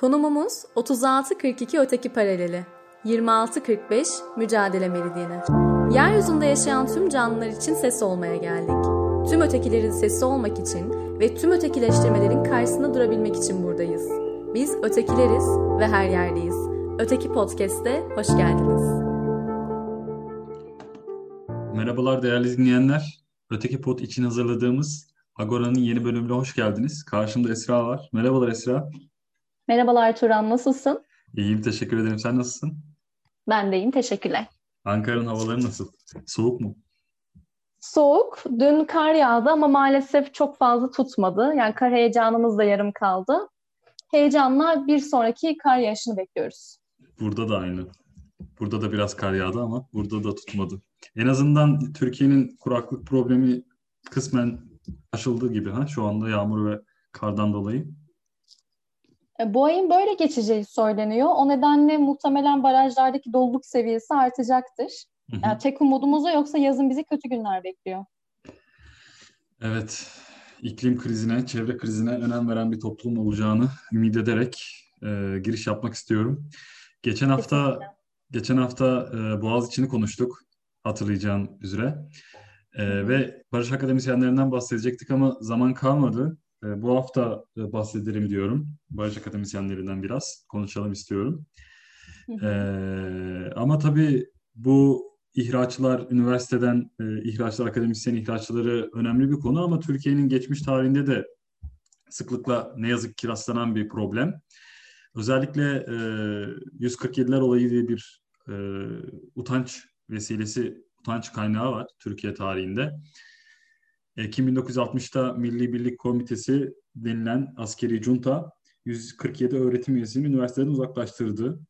Konumumuz 36-42 öteki paraleli, 26-45 mücadele meridyeni. Yeryüzünde yaşayan tüm canlılar için ses olmaya geldik. Tüm ötekilerin sesi olmak için ve tüm ötekileştirmelerin karşısında durabilmek için buradayız. Biz ötekileriz ve her yerdeyiz. Öteki Podcast'te hoş geldiniz. Merhabalar değerli dinleyenler. Öteki Pod için hazırladığımız Agora'nın yeni bölümüne hoş geldiniz. Karşımda Esra var. Merhabalar Esra. Merhabalar Turan, nasılsın? İyiyim, teşekkür ederim. Sen nasılsın? Ben de iyiyim, teşekkürler. Ankara'nın havaları nasıl? Soğuk mu? Soğuk. Dün kar yağdı ama maalesef çok fazla tutmadı. Yani kar heyecanımız da yarım kaldı. Heyecanla bir sonraki kar yağışını bekliyoruz. Burada da aynı. Burada da biraz kar yağdı ama burada da tutmadı. En azından Türkiye'nin kuraklık problemi kısmen aşıldığı gibi ha şu anda yağmur ve kardan dolayı. E, bu ayın böyle geçeceği söyleniyor. O nedenle muhtemelen barajlardaki doluluk seviyesi artacaktır. Yani tek umudumuz o yoksa yazın bizi kötü günler bekliyor. Evet, iklim krizine, çevre krizine önem veren bir toplum olacağını ümit ederek e, giriş yapmak istiyorum. Geçen hafta Kesinlikle. geçen hafta e, Boğaziçi'ni konuştuk hatırlayacağın üzere. E, ve Barış Akademisyenlerinden bahsedecektik ama zaman kalmadı. E, bu hafta e, bahsedelim diyorum. Barış Akademisyenlerinden biraz konuşalım istiyorum. E, ama tabii bu ihraçlar, üniversiteden e, ihraçlar, akademisyen ihraçları önemli bir konu ama Türkiye'nin geçmiş tarihinde de sıklıkla ne yazık ki rastlanan bir problem. Özellikle e, 147'ler olayı diye bir e, utanç vesilesi utanç kaynağı var Türkiye tarihinde. Ekim 1960'ta Milli Birlik Komitesi denilen askeri junta 147 öğretim üyesini üniversiteden uzaklaştırdı.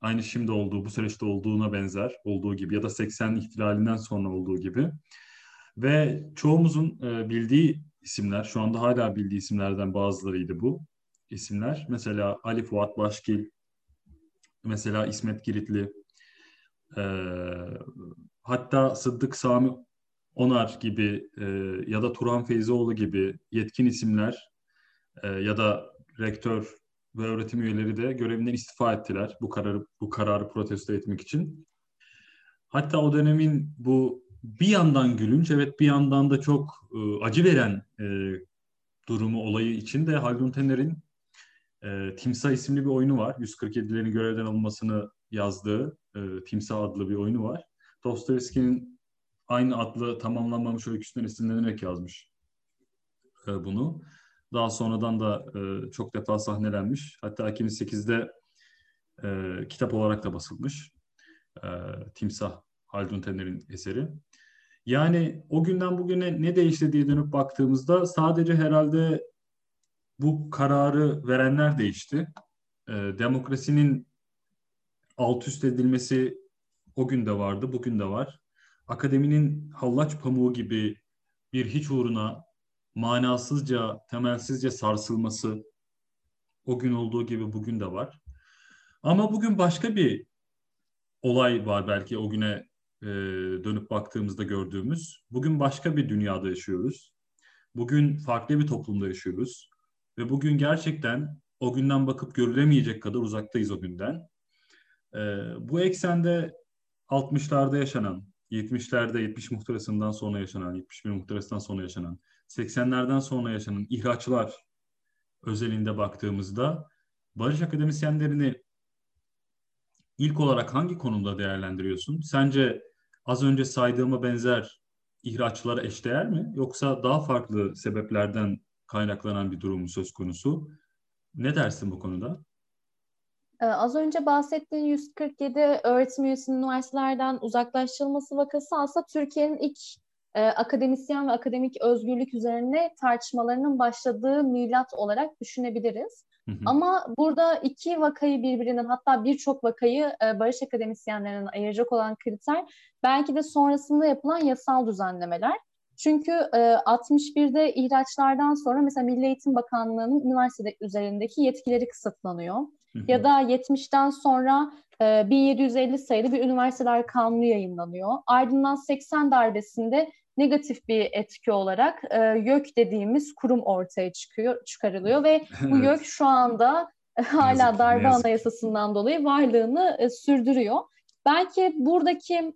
Aynı şimdi olduğu, bu süreçte olduğuna benzer olduğu gibi ya da 80 ihtilalinden sonra olduğu gibi. Ve çoğumuzun e, bildiği isimler, şu anda hala bildiği isimlerden bazılarıydı bu isimler. Mesela Ali Fuat Başkil, mesela İsmet Giritli, e, hatta Sıddık Sami Onar gibi e, ya da Turan Feyzioğlu gibi yetkin isimler e, ya da rektör ve öğretim üyeleri de görevinden istifa ettiler bu kararı bu kararı protesto etmek için. Hatta o dönemin bu bir yandan gülünç evet bir yandan da çok e, acı veren e, durumu olayı için de Haldun Tener'in e, Timsah isimli bir oyunu var. 147'lerin görevden alınmasını yazdığı e, Timsah adlı bir oyunu var. Dostoyevski'nin aynı adlı tamamlanmamış öyküsünden esinlenerek yazmış e, bunu. Daha sonradan da e, çok defa sahnelenmiş. Hatta 2008'de e, kitap olarak da basılmış. E, Timsah Haldun Tener'in eseri. Yani o günden bugüne ne değişti diye dönüp baktığımızda sadece herhalde bu kararı verenler değişti. E, demokrasinin alt üst edilmesi o gün de vardı, bugün de var. Akademinin hallaç pamuğu gibi bir hiç uğruna manasızca, temelsizce sarsılması o gün olduğu gibi bugün de var. Ama bugün başka bir olay var belki o güne e, dönüp baktığımızda gördüğümüz. Bugün başka bir dünyada yaşıyoruz. Bugün farklı bir toplumda yaşıyoruz. Ve bugün gerçekten o günden bakıp görülemeyecek kadar uzaktayız o günden. E, bu eksende 60'larda yaşanan, 70'lerde 70 muhtırasından sonra yaşanan, 71 muhtırasından sonra yaşanan, 80'lerden sonra yaşanan ihraçlar özelinde baktığımızda barış akademisyenlerini ilk olarak hangi konumda değerlendiriyorsun? Sence az önce saydığıma benzer ihraçlara eşdeğer mi? Yoksa daha farklı sebeplerden kaynaklanan bir durum söz konusu? Ne dersin bu konuda? Ee, az önce bahsettiğin 147 öğretim üyesinin üniversitelerden uzaklaştırılması vakası aslında Türkiye'nin ilk e, akademisyen ve akademik özgürlük üzerine tartışmalarının başladığı milat olarak düşünebiliriz. Hı hı. Ama burada iki vakayı birbirinden hatta birçok vakayı e, barış akademisyenlerinin ayıracak olan kriter belki de sonrasında yapılan yasal düzenlemeler. Çünkü e, 61'de ihraçlardan sonra mesela Milli Eğitim Bakanlığı'nın üniversite üzerindeki yetkileri kısıtlanıyor. Ya da 70'ten sonra e, 1750 sayılı bir üniversiteler kanunu yayınlanıyor. Ardından 80 darbesinde negatif bir etki olarak e, YÖK dediğimiz kurum ortaya çıkıyor, çıkarılıyor ve bu YÖK şu anda hala darbe anayasasından dolayı varlığını e, sürdürüyor. Belki buradaki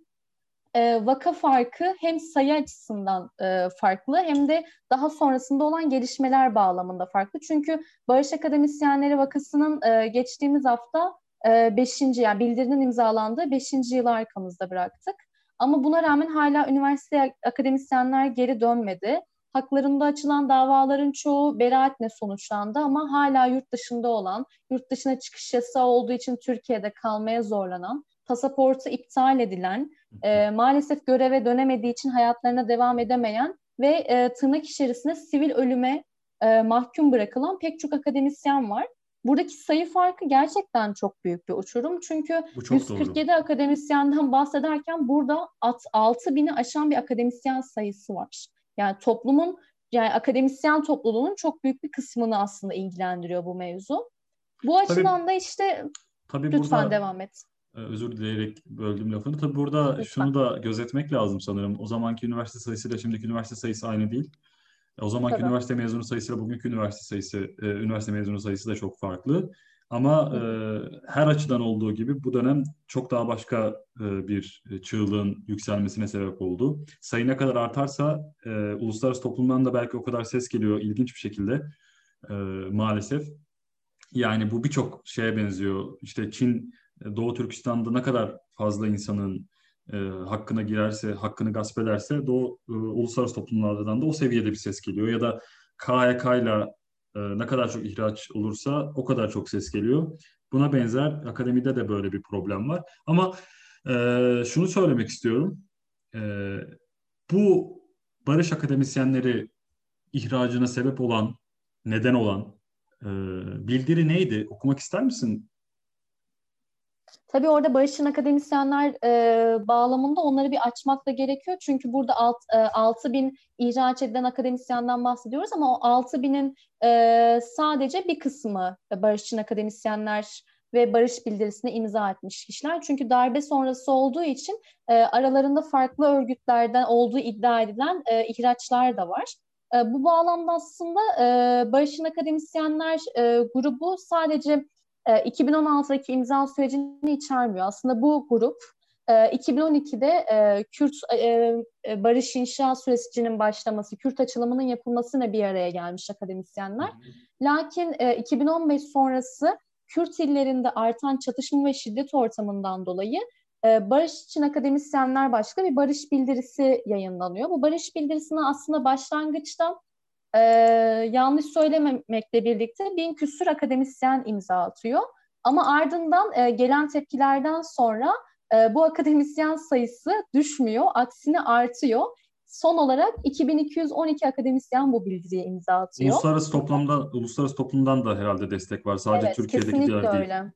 e, vaka farkı hem sayı açısından e, farklı hem de daha sonrasında olan gelişmeler bağlamında farklı. Çünkü Barış Akademisyenleri vakasının e, geçtiğimiz hafta 5. E, yani bildirinin imzalandığı 5. yılı arkamızda bıraktık. Ama buna rağmen hala üniversite akademisyenler geri dönmedi. Haklarında açılan davaların çoğu beraatle sonuçlandı ama hala yurt dışında olan, yurt dışına çıkış yasağı olduğu için Türkiye'de kalmaya zorlanan, pasaportu iptal edilen, e, maalesef göreve dönemediği için hayatlarına devam edemeyen ve e, tırnak içerisinde sivil ölüme e, mahkum bırakılan pek çok akademisyen var. Buradaki sayı farkı gerçekten çok büyük bir uçurum. Çünkü 147 doğru. akademisyenden bahsederken burada 6 bini aşan bir akademisyen sayısı var. Yani toplumun yani akademisyen topluluğunun çok büyük bir kısmını aslında ilgilendiriyor bu mevzu. Bu açıdan tabii, da işte tabii lütfen burada, devam et. E, özür dileyerek böldüm lafını. Tabii burada lütfen. şunu da gözetmek lazım sanırım. O zamanki üniversite sayısıyla şimdiki üniversite sayısı aynı değil. O zamanki Tabii. üniversite mezunu sayısıyla bugünkü üniversite sayısı, e, üniversite mezunu sayısı da çok farklı. Ama e, her açıdan olduğu gibi bu dönem çok daha başka e, bir çığlığın yükselmesine sebep oldu. Sayı ne kadar artarsa e, uluslararası toplumdan da belki o kadar ses geliyor ilginç bir şekilde e, maalesef. Yani bu birçok şeye benziyor. İşte Çin, Doğu Türkistan'da ne kadar fazla insanın e, hakkına girerse, hakkını gasp ederse Doğu e, uluslararası toplumlardan da o seviyede bir ses geliyor. Ya da KHK ile e, ne kadar çok ihraç olursa o kadar çok ses geliyor. Buna benzer akademide de böyle bir problem var. Ama e, şunu söylemek istiyorum. E, bu barış akademisyenleri ihracına sebep olan, neden olan e, bildiri neydi? Okumak ister misin? Tabii orada Barış'ın akademisyenler e, bağlamında onları bir açmak da gerekiyor. Çünkü burada alt, e, 6 bin ihraç edilen akademisyenden bahsediyoruz ama o 6 binin e, sadece bir kısmı Barış'ın akademisyenler ve barış bildirisine imza etmiş kişiler. Çünkü darbe sonrası olduğu için e, aralarında farklı örgütlerden olduğu iddia edilen e, ihraçlar da var. E, bu bağlamda aslında e, Barış'ın akademisyenler e, grubu sadece 2016'daki e, imza sürecini içermiyor. Aslında bu grup 2012'de e, Kürt e, barış inşa sürecinin başlaması, Kürt açılımının yapılmasına bir araya gelmiş akademisyenler. Lakin 2015 sonrası Kürt illerinde artan çatışma ve şiddet ortamından dolayı Barış için akademisyenler başka bir barış bildirisi yayınlanıyor. Bu barış bildirisine aslında başlangıçta e, yanlış söylememekle birlikte bin küsur akademisyen imza atıyor. Ama ardından e, gelen tepkilerden sonra e, bu akademisyen sayısı düşmüyor, aksine artıyor. Son olarak 2212 akademisyen bu bildiriye imza atıyor. Uluslararası toplamda, uluslararası toplumdan da herhalde destek var. Sadece evet, Türkiye'deki değil. öyle.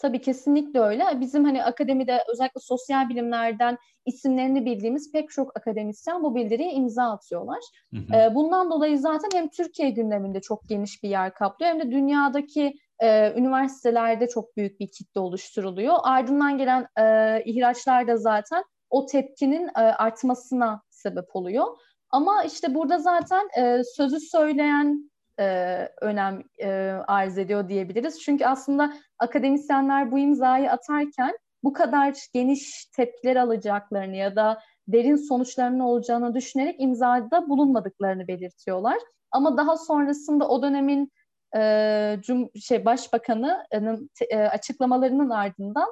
Tabii kesinlikle öyle. Bizim hani akademide özellikle sosyal bilimlerden isimlerini bildiğimiz pek çok akademisyen bu bildiriye imza atıyorlar. Hı hı. Bundan dolayı zaten hem Türkiye gündeminde çok geniş bir yer kaplıyor hem de dünyadaki e, üniversitelerde çok büyük bir kitle oluşturuluyor. Ardından gelen e, ihraçlar da zaten o tepkinin e, artmasına sebep oluyor. Ama işte burada zaten e, sözü söyleyen e, önem e, arz ediyor diyebiliriz. Çünkü aslında akademisyenler bu imzayı atarken bu kadar geniş tepkiler alacaklarını ya da derin sonuçlarının olacağını düşünerek imzada bulunmadıklarını belirtiyorlar. Ama daha sonrasında o dönemin e, cum şey başbakanının e, açıklamalarının ardından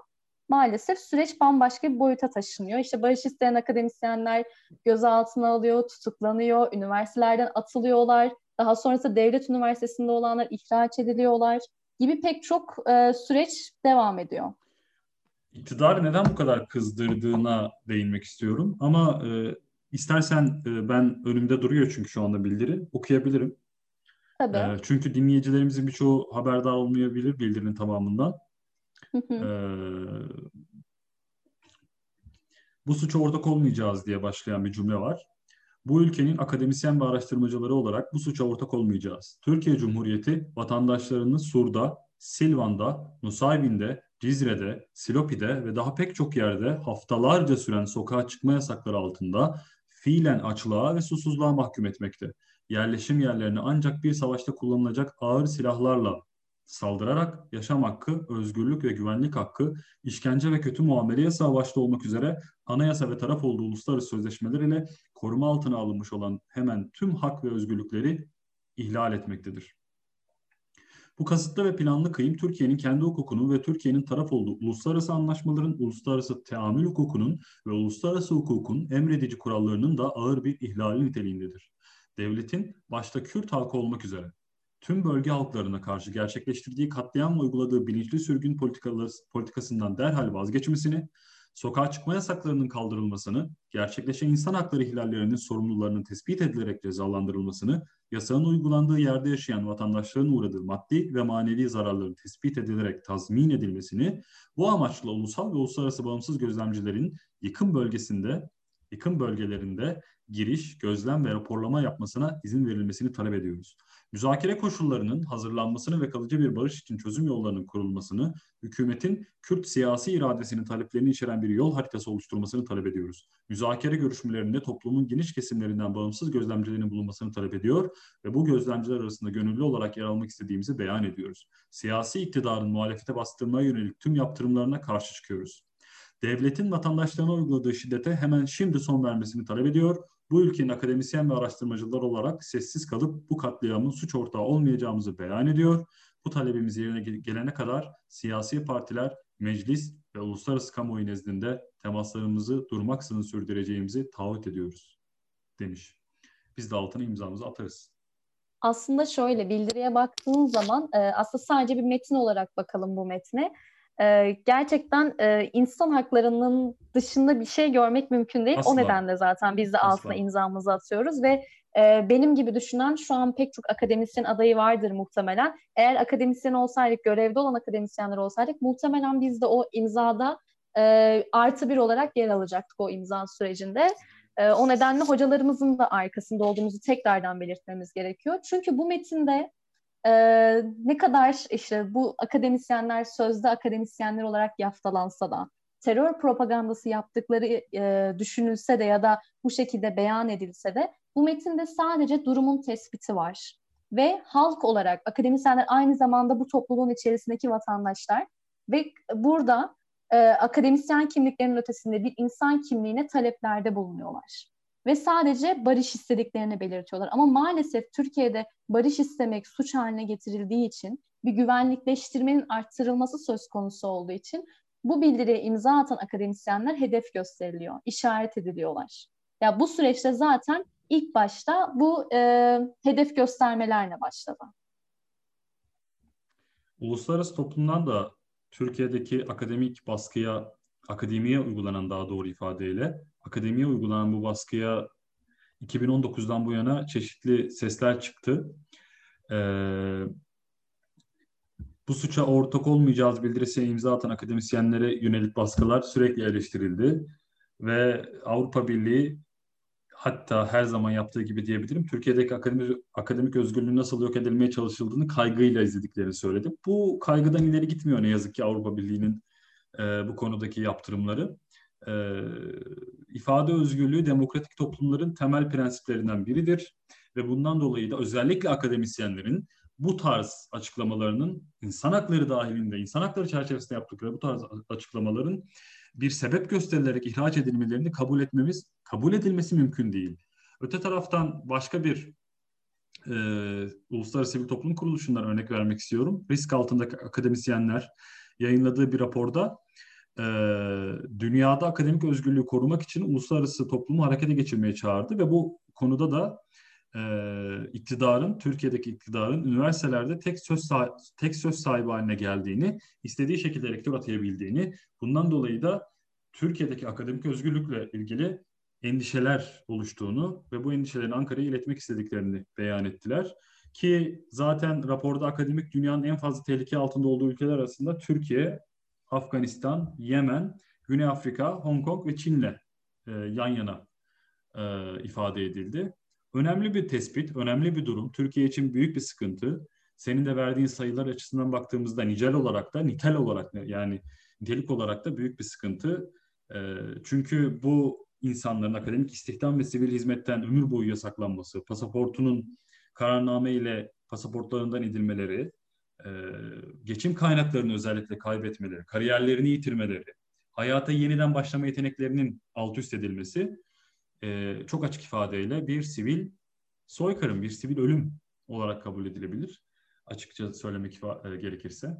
maalesef süreç bambaşka bir boyuta taşınıyor. İşte barış isteyen akademisyenler gözaltına alıyor, tutuklanıyor, üniversitelerden atılıyorlar. Daha sonrasında devlet üniversitesinde olanlar ihraç ediliyorlar gibi pek çok e, süreç devam ediyor. İktidarı neden bu kadar kızdırdığına değinmek istiyorum. Ama e, istersen e, ben önümde duruyor çünkü şu anda bildiri. Okuyabilirim. Tabii. E, çünkü dinleyicilerimizin birçoğu haberdar olmayabilir bildirinin tamamından. e, bu suça ortak olmayacağız diye başlayan bir cümle var. Bu ülkenin akademisyen ve araştırmacıları olarak bu suça ortak olmayacağız. Türkiye Cumhuriyeti vatandaşlarını Sur'da, Silvan'da, Nusaybin'de, Cizre'de, Silopi'de ve daha pek çok yerde haftalarca süren sokağa çıkma yasakları altında fiilen açlığa ve susuzluğa mahkum etmekte. Yerleşim yerlerini ancak bir savaşta kullanılacak ağır silahlarla saldırarak yaşam hakkı, özgürlük ve güvenlik hakkı, işkence ve kötü muamele yasağı başta olmak üzere anayasa ve taraf olduğu uluslararası sözleşmeler ile koruma altına alınmış olan hemen tüm hak ve özgürlükleri ihlal etmektedir. Bu kasıtlı ve planlı kıyım Türkiye'nin kendi hukukunu ve Türkiye'nin taraf olduğu uluslararası anlaşmaların, uluslararası teamül hukukunun ve uluslararası hukukun emredici kurallarının da ağır bir ihlali niteliğindedir. Devletin başta Kürt halkı olmak üzere tüm bölge halklarına karşı gerçekleştirdiği katliam ve uyguladığı bilinçli sürgün politikasından derhal vazgeçmesini, sokağa çıkma yasaklarının kaldırılmasını, gerçekleşen insan hakları ihlallerinin sorumlularının tespit edilerek cezalandırılmasını, yasanın uygulandığı yerde yaşayan vatandaşların uğradığı maddi ve manevi zararların tespit edilerek tazmin edilmesini, bu amaçla ulusal ve uluslararası bağımsız gözlemcilerin yıkım bölgesinde, yıkım bölgelerinde giriş, gözlem ve raporlama yapmasına izin verilmesini talep ediyoruz. Müzakere koşullarının hazırlanmasını ve kalıcı bir barış için çözüm yollarının kurulmasını, hükümetin Kürt siyasi iradesinin taleplerini içeren bir yol haritası oluşturmasını talep ediyoruz. Müzakere görüşmelerinde toplumun geniş kesimlerinden bağımsız gözlemcilerin bulunmasını talep ediyor ve bu gözlemciler arasında gönüllü olarak yer almak istediğimizi beyan ediyoruz. Siyasi iktidarın muhalefete bastırmaya yönelik tüm yaptırımlarına karşı çıkıyoruz. Devletin vatandaşlarına uyguladığı şiddete hemen şimdi son vermesini talep ediyor bu ülkenin akademisyen ve araştırmacılar olarak sessiz kalıp bu katliamın suç ortağı olmayacağımızı beyan ediyor. Bu talebimiz yerine gelene kadar siyasi partiler, meclis ve uluslararası kamuoyu nezdinde temaslarımızı durmaksızın sürdüreceğimizi taahhüt ediyoruz demiş. Biz de altına imzamızı atarız. Aslında şöyle bildiriye baktığın zaman e, aslında sadece bir metin olarak bakalım bu metne e, gerçekten e, insan haklarının dışında bir şey görmek mümkün değil. Asla. O nedenle zaten biz de Asla. altına imzamızı atıyoruz ve e, benim gibi düşünen şu an pek çok akademisyen adayı vardır muhtemelen. Eğer akademisyen olsaydık, görevde olan akademisyenler olsaydık muhtemelen biz de o imzada e, artı bir olarak yer alacaktık o imza sürecinde. E, o nedenle hocalarımızın da arkasında olduğumuzu tekrardan belirtmemiz gerekiyor. Çünkü bu metinde e, ne kadar işte bu akademisyenler sözde akademisyenler olarak yaftalansa da terör propagandası yaptıkları e, düşünülse de ya da bu şekilde beyan edilse de bu metinde sadece durumun tespiti var. Ve halk olarak akademisyenler aynı zamanda bu topluluğun içerisindeki vatandaşlar ve burada e, akademisyen kimliklerinin ötesinde bir insan kimliğine taleplerde bulunuyorlar ve sadece barış istediklerini belirtiyorlar. Ama maalesef Türkiye'de barış istemek suç haline getirildiği için bir güvenlikleştirmenin arttırılması söz konusu olduğu için bu bildiriye imza atan akademisyenler hedef gösteriliyor, işaret ediliyorlar. Ya bu süreçte zaten ilk başta bu e, hedef göstermelerle başladı. Uluslararası toplumdan da Türkiye'deki akademik baskıya, akademiye uygulanan daha doğru ifadeyle akademiye uygulanan bu baskıya 2019'dan bu yana çeşitli sesler çıktı. Ee, bu suça ortak olmayacağız bildirisine imza atan akademisyenlere yönelik baskılar sürekli eleştirildi. Ve Avrupa Birliği hatta her zaman yaptığı gibi diyebilirim Türkiye'deki akademik, akademik özgürlüğün nasıl yok edilmeye çalışıldığını kaygıyla izlediklerini söyledi. Bu kaygıdan ileri gitmiyor ne yazık ki Avrupa Birliği'nin e, bu konudaki yaptırımları e, ifade özgürlüğü demokratik toplumların temel prensiplerinden biridir ve bundan dolayı da özellikle akademisyenlerin bu tarz açıklamalarının insan hakları dahilinde, insan hakları çerçevesinde yaptıkları bu tarz açıklamaların bir sebep gösterilerek ihraç edilmelerini kabul etmemiz, kabul edilmesi mümkün değil. Öte taraftan başka bir e, uluslararası sivil toplum kuruluşundan örnek vermek istiyorum. Risk altındaki akademisyenler yayınladığı bir raporda e, dünyada akademik özgürlüğü korumak için uluslararası toplumu harekete geçirmeye çağırdı ve bu konuda da e, iktidarın, Türkiye'deki iktidarın üniversitelerde tek söz tek söz sahibi haline geldiğini, istediği şekilde rektör atayabildiğini, bundan dolayı da Türkiye'deki akademik özgürlükle ilgili endişeler oluştuğunu ve bu endişelerini Ankara'ya iletmek istediklerini beyan ettiler. Ki zaten raporda akademik dünyanın en fazla tehlike altında olduğu ülkeler arasında Türkiye Afganistan, Yemen, Güney Afrika, Hong Kong ve Çin'le e, yan yana e, ifade edildi. Önemli bir tespit, önemli bir durum. Türkiye için büyük bir sıkıntı. Senin de verdiğin sayılar açısından baktığımızda nicel olarak da, nitel olarak da yani nitelik olarak da büyük bir sıkıntı. E, çünkü bu insanların akademik istihdam ve sivil hizmetten ömür boyu yasaklanması, pasaportunun kararname ile pasaportlarından edilmeleri, e, geçim kaynaklarını özellikle kaybetmeleri, kariyerlerini yitirmeleri, hayata yeniden başlama yeteneklerinin alt üst edilmesi e, çok açık ifadeyle bir sivil soykırım, bir sivil ölüm olarak kabul edilebilir. Açıkça söylemek e, gerekirse.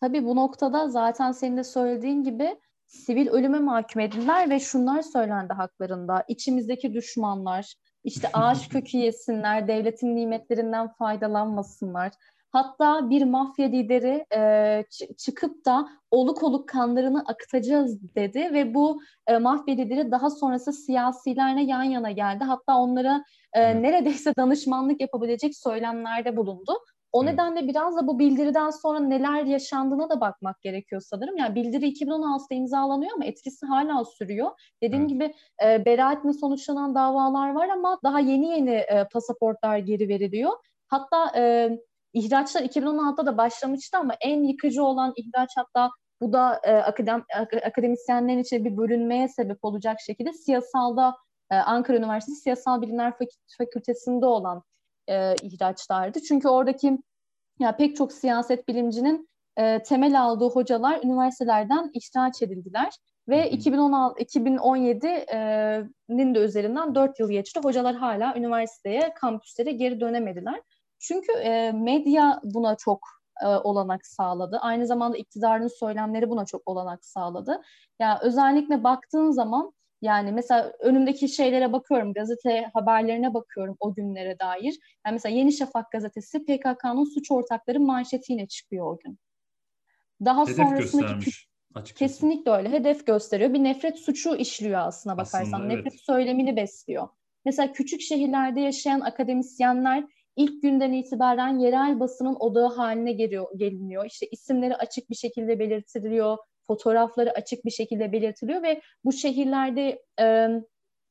Tabii bu noktada zaten senin de söylediğin gibi sivil ölüme mahkum edildiler ve şunlar söylendi haklarında. İçimizdeki düşmanlar, işte ağaç kökü yesinler, devletin nimetlerinden faydalanmasınlar. Hatta bir mafya lideri e, çıkıp da oluk oluk kanlarını akıtacağız dedi ve bu e, mafya lideri daha sonrası siyasilerle yan yana geldi. Hatta onlara e, neredeyse danışmanlık yapabilecek söylemlerde bulundu. O evet. nedenle biraz da bu bildiriden sonra neler yaşandığına da bakmak gerekiyor sanırım. Yani bildiri 2016'da imzalanıyor ama etkisi hala sürüyor. Dediğim evet. gibi e, beraatle sonuçlanan davalar var ama daha yeni yeni e, pasaportlar geri veriliyor. Hatta e, ihraçlar 2016'da da başlamıştı ama en yıkıcı olan ihraç hatta bu da e, akadem, akademisyenlerin içinde bir bölünmeye sebep olacak şekilde siyasalda e, Ankara Üniversitesi Siyasal Bilimler Fakültesinde olan e, ihraçlardı. Çünkü oradaki ya pek çok siyaset bilimcinin e, temel aldığı hocalar üniversitelerden ihraç edildiler ve 2016 2017'nin de üzerinden 4 yıl geçti. Hocalar hala üniversiteye, kampüslere geri dönemediler. Çünkü e, medya buna çok e, olanak sağladı. Aynı zamanda iktidarın söylemleri buna çok olanak sağladı. Ya yani özellikle baktığın zaman yani mesela önümdeki şeylere bakıyorum, gazete haberlerine bakıyorum o günlere dair. Yani mesela Yeni Şafak gazetesi PKK'nın suç ortakları manşetiyle çıkıyor o gün. Daha Hedef sonrasındaki göstermiş. Açıkçası. Kesinlikle öyle. Hedef gösteriyor. Bir nefret suçu işliyor aslına bakarsan. Aslında, evet. Nefret söylemini besliyor. Mesela küçük şehirlerde yaşayan akademisyenler ilk günden itibaren yerel basının odağı haline geliyor, geliniyor. İşte isimleri açık bir şekilde belirtiliyor fotoğrafları açık bir şekilde belirtiliyor ve bu şehirlerde e,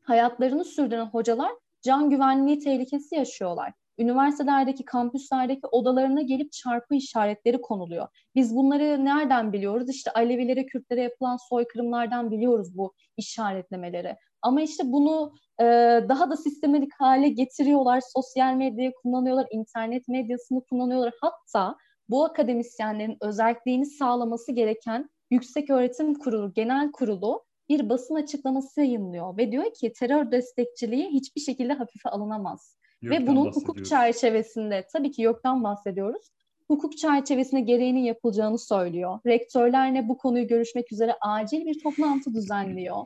hayatlarını sürdüren hocalar can güvenliği tehlikesi yaşıyorlar. Üniversitelerdeki, kampüslerdeki odalarına gelip çarpı işaretleri konuluyor. Biz bunları nereden biliyoruz? İşte Alevilere, Kürtlere yapılan soykırımlardan biliyoruz bu işaretlemeleri. Ama işte bunu e, daha da sistematik hale getiriyorlar. Sosyal medyayı kullanıyorlar, internet medyasını kullanıyorlar. Hatta bu akademisyenlerin özelliğini sağlaması gereken Yüksek Öğretim Kurulu Genel Kurulu bir basın açıklaması yayınlıyor ve diyor ki terör destekçiliği hiçbir şekilde hafife alınamaz. Yoktan ve bunun hukuk çerçevesinde tabii ki yoktan bahsediyoruz. Hukuk çerçevesinde gereğinin yapılacağını söylüyor. Rektörlerle bu konuyu görüşmek üzere acil bir toplantı düzenliyor.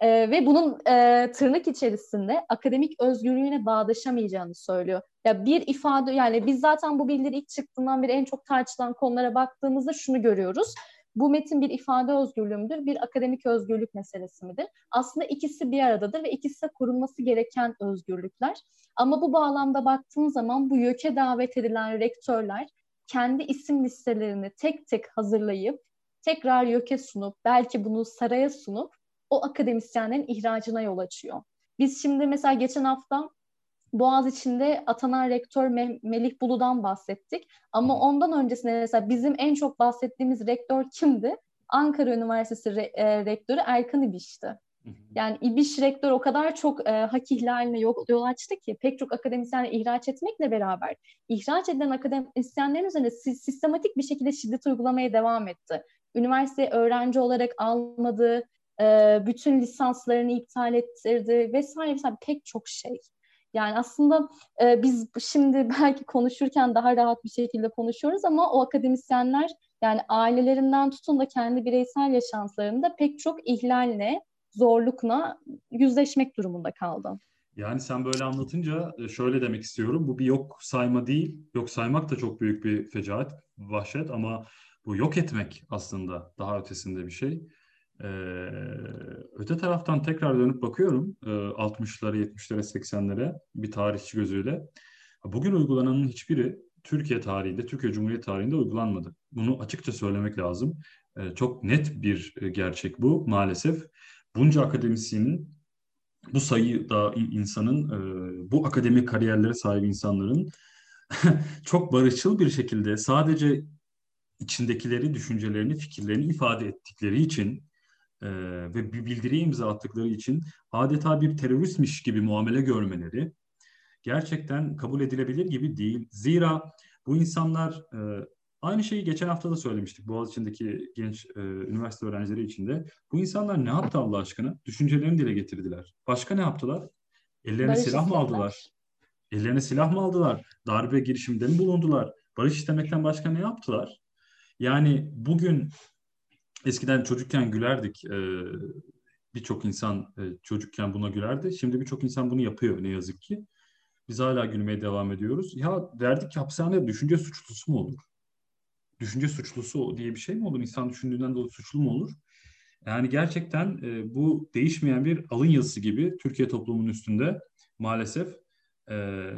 Ee, ve bunun e, tırnak içerisinde akademik özgürlüğüne bağdaşamayacağını söylüyor. Ya bir ifade yani biz zaten bu bildiri ilk çıktığından beri en çok tartışılan konulara baktığımızda şunu görüyoruz bu metin bir ifade özgürlüğü müdür, bir akademik özgürlük meselesi midir? Aslında ikisi bir aradadır ve ikisi de korunması gereken özgürlükler. Ama bu bağlamda baktığın zaman bu YÖK'e davet edilen rektörler kendi isim listelerini tek tek hazırlayıp tekrar YÖK'e sunup belki bunu saraya sunup o akademisyenlerin ihracına yol açıyor. Biz şimdi mesela geçen hafta Boğaz içinde atanan rektör Melih Bulu'dan bahsettik. Ama ondan öncesinde mesela bizim en çok bahsettiğimiz rektör kimdi? Ankara Üniversitesi re- e, rektörü Erkan İbiş'ti. Yani İbiş rektör o kadar çok e, hak ihlaline yol, yol açtı ki pek çok akademisyenle ihraç etmekle beraber ihraç edilen akademisyenlerin üzerine sistematik bir şekilde şiddet uygulamaya devam etti. Üniversiteye öğrenci olarak almadı, e, bütün lisanslarını iptal ettirdi vesaire, vesaire pek çok şey. Yani aslında e, biz şimdi belki konuşurken daha rahat bir şekilde konuşuyoruz ama o akademisyenler yani ailelerinden tutun da kendi bireysel yaşantılarında pek çok ihlalle, zorlukla yüzleşmek durumunda kaldı. Yani sen böyle anlatınca e, şöyle demek istiyorum. Bu bir yok sayma değil. Yok saymak da çok büyük bir fecaat, vahşet ama bu yok etmek aslında daha ötesinde bir şey. Ee, öte taraftan tekrar dönüp bakıyorum e, 60'lara, 70'lere, 80'lere bir tarihçi gözüyle. Bugün uygulananın hiçbiri Türkiye tarihinde, Türkiye Cumhuriyeti tarihinde uygulanmadı. Bunu açıkça söylemek lazım. E, çok net bir e, gerçek bu maalesef. Bunca akademisyenin, bu sayıda insanın, e, bu akademik kariyerlere sahip insanların çok barışçıl bir şekilde sadece içindekileri, düşüncelerini, fikirlerini ifade ettikleri için e, ve bir bildiri imza attıkları için adeta bir teröristmiş gibi muamele görmeleri gerçekten kabul edilebilir gibi değil. Zira Bu insanlar e, aynı şeyi geçen hafta da söylemiştik Boğaziçi'ndeki genç e, üniversite öğrencileri için de. Bu insanlar ne yaptı Allah aşkına? Düşüncelerini dile getirdiler. Başka ne yaptılar? Ellerine Barış silah mı aldılar? Ellerine silah mı aldılar? Darbe girişiminde mi bulundular? Barış istemekten başka ne yaptılar? Yani bugün eskiden çocukken gülerdik. E, birçok insan e, çocukken buna gülerdi. Şimdi birçok insan bunu yapıyor ne yazık ki. Biz hala gülmeye devam ediyoruz. Ya derdik ki hapishanede düşünce suçlusu mu olur? Düşünce suçlusu diye bir şey mi olur? İnsan düşündüğünden dolayı suçlu mu olur? Yani gerçekten e, bu değişmeyen bir alın yazısı gibi Türkiye toplumunun üstünde maalesef e,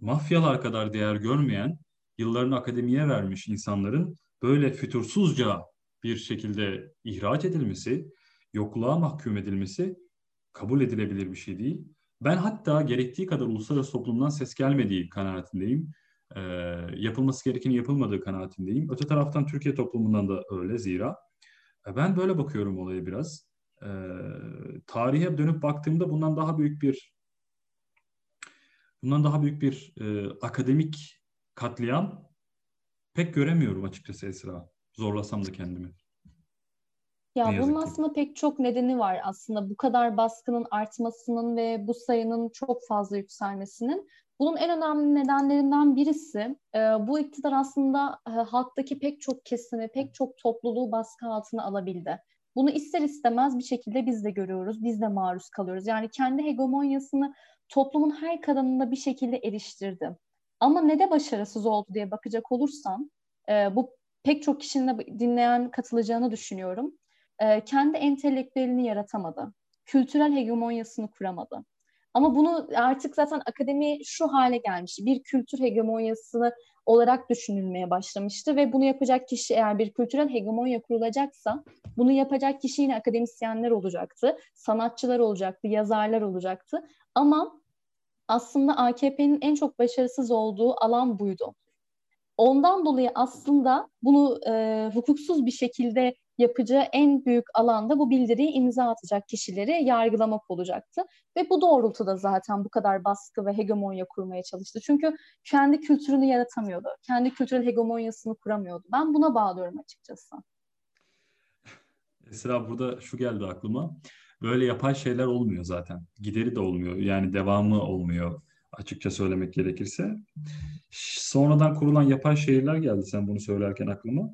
mafyalar kadar değer görmeyen, yıllarını akademiye vermiş insanların böyle fütursuzca bir şekilde ihraç edilmesi, yokluğa mahkum edilmesi kabul edilebilir bir şey değil. Ben hatta gerektiği kadar uluslararası toplumdan ses gelmediği kanaatindeyim. E, yapılması gerekeni yapılmadığı kanaatindeyim. Öte taraftan Türkiye toplumundan da öyle zira. E, ben böyle bakıyorum olaya biraz. E, tarihe dönüp baktığımda bundan daha büyük bir bundan daha büyük bir e, akademik katliam pek göremiyorum açıkçası Esra. Zorlasam da kendimi. Ya bunun aslında pek çok nedeni var aslında bu kadar baskının artmasının ve bu sayının çok fazla yükselmesinin. Bunun en önemli nedenlerinden birisi e, bu iktidar aslında e, halktaki pek çok kesimi, pek çok topluluğu baskı altına alabildi. Bunu ister istemez bir şekilde biz de görüyoruz, biz de maruz kalıyoruz. Yani kendi hegemonyasını toplumun her kalanında bir şekilde eriştirdi. Ama ne de başarısız oldu diye bakacak olursam, e, bu pek çok kişinin de dinleyen katılacağını düşünüyorum e, kendi entelektüelini yaratamadı. Kültürel hegemonyasını kuramadı. Ama bunu artık zaten akademi şu hale gelmiş. Bir kültür hegemonyası olarak düşünülmeye başlamıştı ve bunu yapacak kişi eğer bir kültürel hegemonya kurulacaksa bunu yapacak kişi yine akademisyenler olacaktı, sanatçılar olacaktı, yazarlar olacaktı. Ama aslında AKP'nin en çok başarısız olduğu alan buydu. Ondan dolayı aslında bunu e, hukuksuz bir şekilde yapacağı en büyük alanda bu bildiriyi imza atacak kişileri yargılamak olacaktı. Ve bu doğrultuda zaten bu kadar baskı ve hegemonya kurmaya çalıştı. Çünkü kendi kültürünü yaratamıyordu. Kendi kültürel hegemonyasını kuramıyordu. Ben buna bağlıyorum açıkçası. Esra burada şu geldi aklıma. Böyle yapay şeyler olmuyor zaten. Gideri de olmuyor. Yani devamı olmuyor açıkça söylemek gerekirse. Sonradan kurulan yapay şehirler geldi sen bunu söylerken aklıma.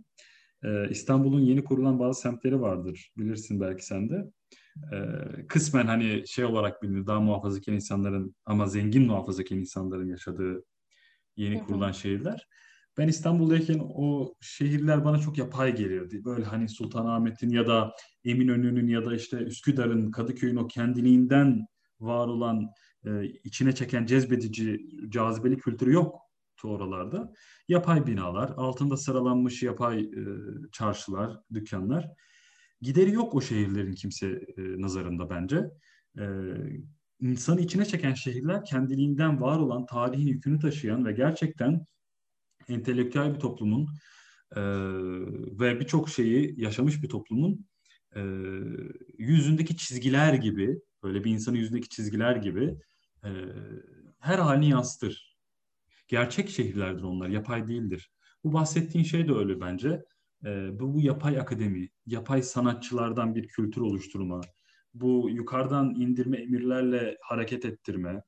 Ee, İstanbul'un yeni kurulan bazı semtleri vardır. Bilirsin belki sen de. Ee, kısmen hani şey olarak bilinir daha muhafazakar insanların ama zengin muhafazakar insanların yaşadığı yeni kurulan şehirler. Ben İstanbul'dayken o şehirler bana çok yapay gelirdi. Böyle hani Sultanahmet'in ya da Eminönü'nün ya da işte Üsküdar'ın, Kadıköy'ün o kendiliğinden var olan e, içine çeken cezbedici, cazibeli kültürü yok oralarda. Yapay binalar, altında sıralanmış yapay e, çarşılar, dükkanlar. Gideri yok o şehirlerin kimse e, nazarında bence. E, insanı içine çeken şehirler kendiliğinden var olan tarihin yükünü taşıyan ve gerçekten entelektüel bir toplumun e, ve birçok şeyi yaşamış bir toplumun e, yüzündeki çizgiler gibi, böyle bir insanın yüzündeki çizgiler gibi e, her halini yansıtır gerçek şehirlerdir onlar, yapay değildir. Bu bahsettiğin şey de öyle bence. E, bu, bu yapay akademi, yapay sanatçılardan bir kültür oluşturma, bu yukarıdan indirme emirlerle hareket ettirme,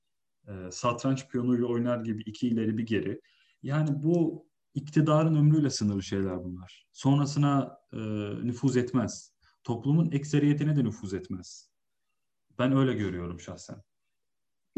e, satranç piyonuyla oynar gibi iki ileri bir geri. Yani bu iktidarın ömrüyle sınırlı şeyler bunlar. Sonrasına e, nüfuz etmez. Toplumun ekseriyetine de nüfuz etmez. Ben öyle görüyorum şahsen.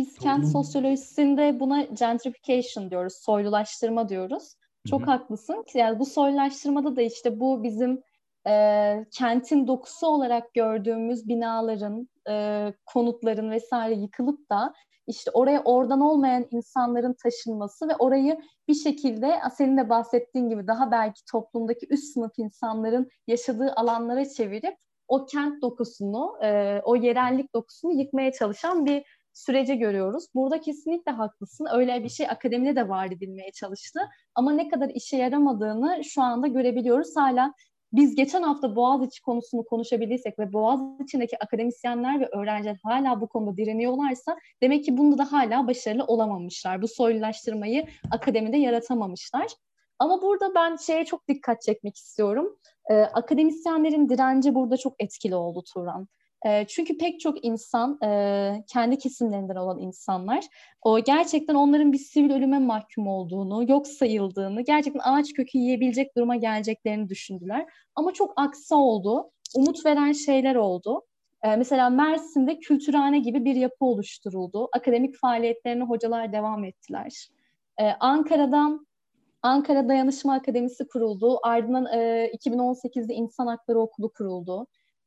Biz Toplum... kent sosyolojisinde buna gentrification diyoruz, soylulaştırma diyoruz. Çok Hı-hı. haklısın. Yani bu soylulaştırmada da işte bu bizim e, kentin dokusu olarak gördüğümüz binaların, e, konutların vesaire yıkılıp da işte oraya oradan olmayan insanların taşınması ve orayı bir şekilde senin de bahsettiğin gibi daha belki toplumdaki üst sınıf insanların yaşadığı alanlara çevirip o kent dokusunu, e, o yerellik dokusunu yıkmaya çalışan bir sürece görüyoruz. Burada kesinlikle haklısın. Öyle bir şey akademide de var edilmeye çalıştı. Ama ne kadar işe yaramadığını şu anda görebiliyoruz. Hala biz geçen hafta Boğaziçi konusunu konuşabildiysek ve Boğaziçi'ndeki akademisyenler ve öğrenciler hala bu konuda direniyorlarsa demek ki bunda da hala başarılı olamamışlar. Bu soylulaştırmayı akademide yaratamamışlar. Ama burada ben şeye çok dikkat çekmek istiyorum. Ee, akademisyenlerin direnci burada çok etkili oldu Turan. Çünkü pek çok insan, kendi kesimlerinden olan insanlar, o gerçekten onların bir sivil ölüme mahkum olduğunu, yok sayıldığını, gerçekten ağaç kökü yiyebilecek duruma geleceklerini düşündüler. Ama çok aksi oldu. Umut veren şeyler oldu. Mesela Mersin'de kültürhane gibi bir yapı oluşturuldu. Akademik faaliyetlerine hocalar devam ettiler. Ankara'dan Ankara Dayanışma Akademisi kuruldu. Ardından e, 2018'de İnsan Hakları Okulu kuruldu.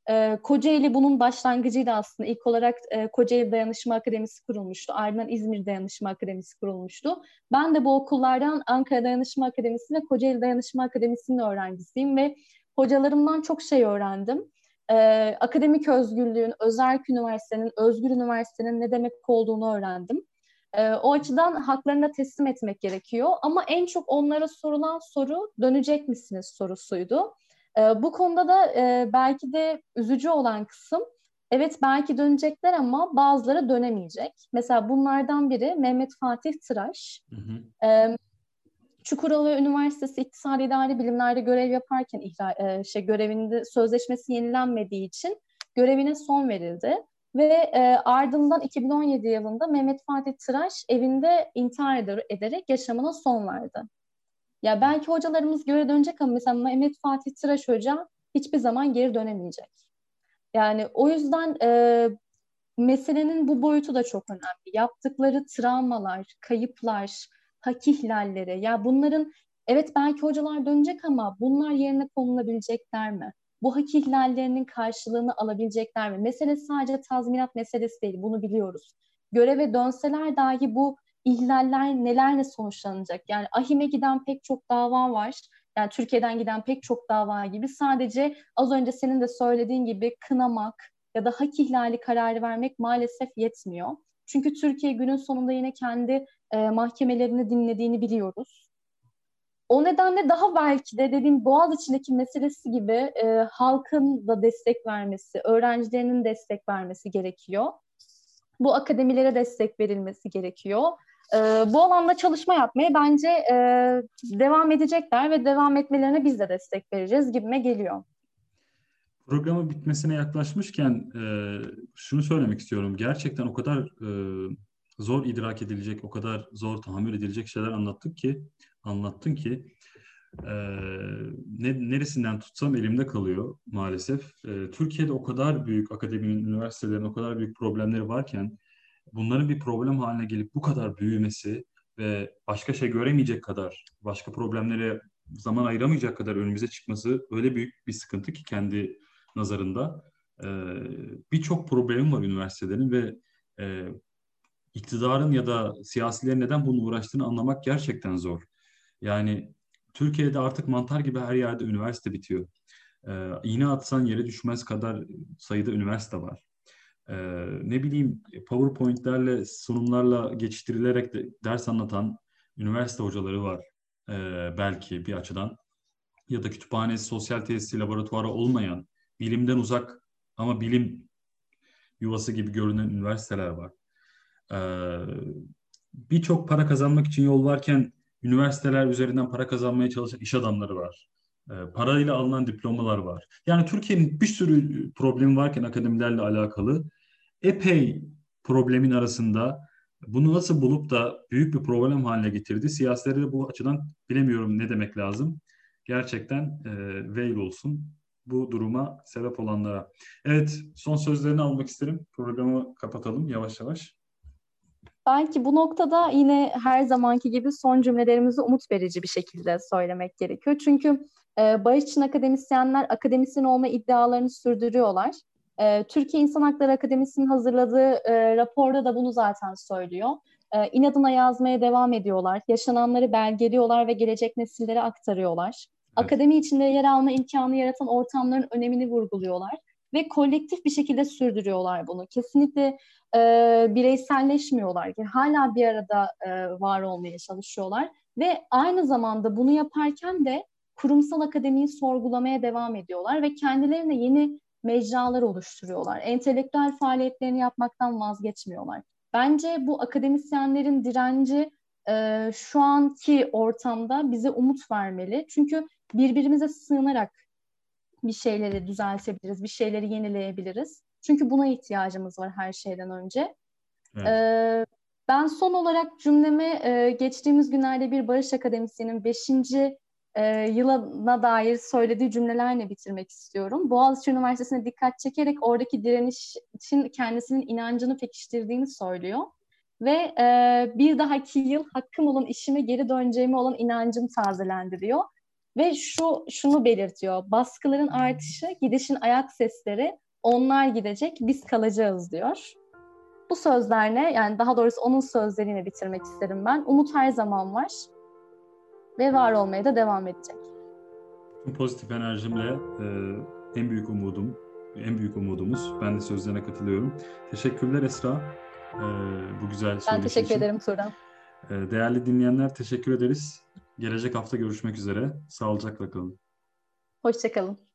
E, Kocaeli bunun başlangıcıydı aslında. İlk olarak e, Kocaeli Dayanışma Akademisi kurulmuştu. Ardından İzmir Dayanışma Akademisi kurulmuştu. Ben de bu okullardan Ankara Dayanışma Akademisi ve Kocaeli Dayanışma Akademisi'nin öğrencisiyim ve hocalarımdan çok şey öğrendim. E, akademik özgürlüğün, özel üniversitenin, özgür üniversitenin ne demek olduğunu öğrendim. E, o açıdan haklarına teslim etmek gerekiyor. Ama en çok onlara sorulan soru dönecek misiniz sorusuydu. E, bu konuda da e, belki de üzücü olan kısım evet belki dönecekler ama bazıları dönemeyecek. Mesela bunlardan biri Mehmet Fatih Tıraş. Hı hı. E, Çukurova Üniversitesi İktisadi İdari Bilimler'de görev yaparken ihla, e, şey görevinde sözleşmesi yenilenmediği için görevine son verildi. Ve e, ardından 2017 yılında Mehmet Fatih Tıraş evinde intihar eder, ederek yaşamına son verdi. Ya belki hocalarımız geri dönecek ama mesela Mehmet Fatih Tıraş Hoca hiçbir zaman geri dönemeyecek. Yani o yüzden e, meselenin bu boyutu da çok önemli. Yaptıkları travmalar, kayıplar, hak ihlalleri. Ya bunların evet belki hocalar dönecek ama bunlar yerine konulabilecekler mi? Bu hak ihlallerinin karşılığını alabilecekler mi? Mesele sadece tazminat meselesi değil. Bunu biliyoruz. Göreve dönseler dahi bu ihlaller nelerle sonuçlanacak? Yani ahime giden pek çok dava var. Yani Türkiye'den giden pek çok dava gibi sadece az önce senin de söylediğin gibi kınamak ya da hak ihlali kararı vermek maalesef yetmiyor. Çünkü Türkiye günün sonunda yine kendi e, mahkemelerini dinlediğini biliyoruz. O nedenle daha belki de dediğim Boğaz içindeki meselesi gibi e, halkın da destek vermesi, öğrencilerinin destek vermesi gerekiyor. Bu akademilere destek verilmesi gerekiyor e, bu alanda çalışma yapmaya bence e, devam edecekler ve devam etmelerine biz de destek vereceğiz gibime geliyor. Programı bitmesine yaklaşmışken e, şunu söylemek istiyorum. Gerçekten o kadar e, zor idrak edilecek, o kadar zor tahammül edilecek şeyler anlattık ki, anlattın ki e, ne, neresinden tutsam elimde kalıyor maalesef. E, Türkiye'de o kadar büyük akademinin, üniversitelerin o kadar büyük problemleri varken bunların bir problem haline gelip bu kadar büyümesi ve başka şey göremeyecek kadar, başka problemlere zaman ayıramayacak kadar önümüze çıkması öyle büyük bir sıkıntı ki kendi nazarında. Ee, Birçok problem var üniversitelerin ve e, iktidarın ya da siyasilerin neden bunu uğraştığını anlamak gerçekten zor. Yani Türkiye'de artık mantar gibi her yerde üniversite bitiyor. Ee, iğne atsan yere düşmez kadar sayıda üniversite var e, ne bileyim PowerPoint'lerle, sunumlarla geçiştirilerek de ders anlatan üniversite hocaları var e, belki bir açıdan. Ya da kütüphanesi, sosyal tesisi, laboratuvarı olmayan, bilimden uzak ama bilim yuvası gibi görünen üniversiteler var. E, Birçok para kazanmak için yol varken üniversiteler üzerinden para kazanmaya çalışan iş adamları var. E, parayla alınan diplomalar var. Yani Türkiye'nin bir sürü problemi varken akademilerle alakalı epey problemin arasında bunu nasıl bulup da büyük bir problem haline getirdi. Siyasileri de bu açıdan bilemiyorum ne demek lazım. Gerçekten e, veil olsun bu duruma sebep olanlara. Evet son sözlerini almak isterim. Programı kapatalım yavaş yavaş. Belki bu noktada yine her zamanki gibi son cümlelerimizi umut verici bir şekilde söylemek gerekiyor. Çünkü e, Barış akademisyenler akademisyen olma iddialarını sürdürüyorlar. E, Türkiye İnsan Hakları Akademisi'nin hazırladığı e, raporda da bunu zaten söylüyor. E, inadına yazmaya devam ediyorlar. Yaşananları belgeliyorlar ve gelecek nesillere aktarıyorlar. Evet. Akademi içinde yer alma imkanı yaratan ortamların önemini vurguluyorlar ve kolektif bir şekilde sürdürüyorlar bunu. Kesinlikle e, bireyselleşmiyorlar. Yani hala bir arada e, var olmaya çalışıyorlar ve aynı zamanda bunu yaparken de kurumsal akademiyi sorgulamaya devam ediyorlar ve kendilerine yeni mecralar oluşturuyorlar. Entelektüel faaliyetlerini yapmaktan vazgeçmiyorlar. Bence bu akademisyenlerin direnci e, şu anki ortamda bize umut vermeli. Çünkü birbirimize sığınarak bir şeyleri düzeltebiliriz, bir şeyleri yenileyebiliriz. Çünkü buna ihtiyacımız var her şeyden önce. Evet. E, ben son olarak cümlemi e, geçtiğimiz günlerde bir Barış Akademisi'nin 5. E, yılına dair söylediği cümlelerle bitirmek istiyorum. Boğaziçi Üniversitesi'ne dikkat çekerek oradaki direniş için kendisinin inancını pekiştirdiğini söylüyor. Ve e, bir dahaki yıl hakkım olan işime geri döneceğime olan inancım tazelendi diyor. Ve şu şunu belirtiyor. Baskıların artışı, gidişin ayak sesleri, onlar gidecek, biz kalacağız diyor. Bu sözlerle yani daha doğrusu onun sözleriyle bitirmek isterim ben. Umut her zaman var ve var olmaya da devam edecek. Bu pozitif enerjimle e, en büyük umudum, en büyük umudumuz. Ben de sözlerine katılıyorum. Teşekkürler Esra. E, bu güzel Ben teşekkür için. ederim Turan. E, değerli dinleyenler teşekkür ederiz. Gelecek hafta görüşmek üzere. Sağlıcakla kalın. Hoşçakalın.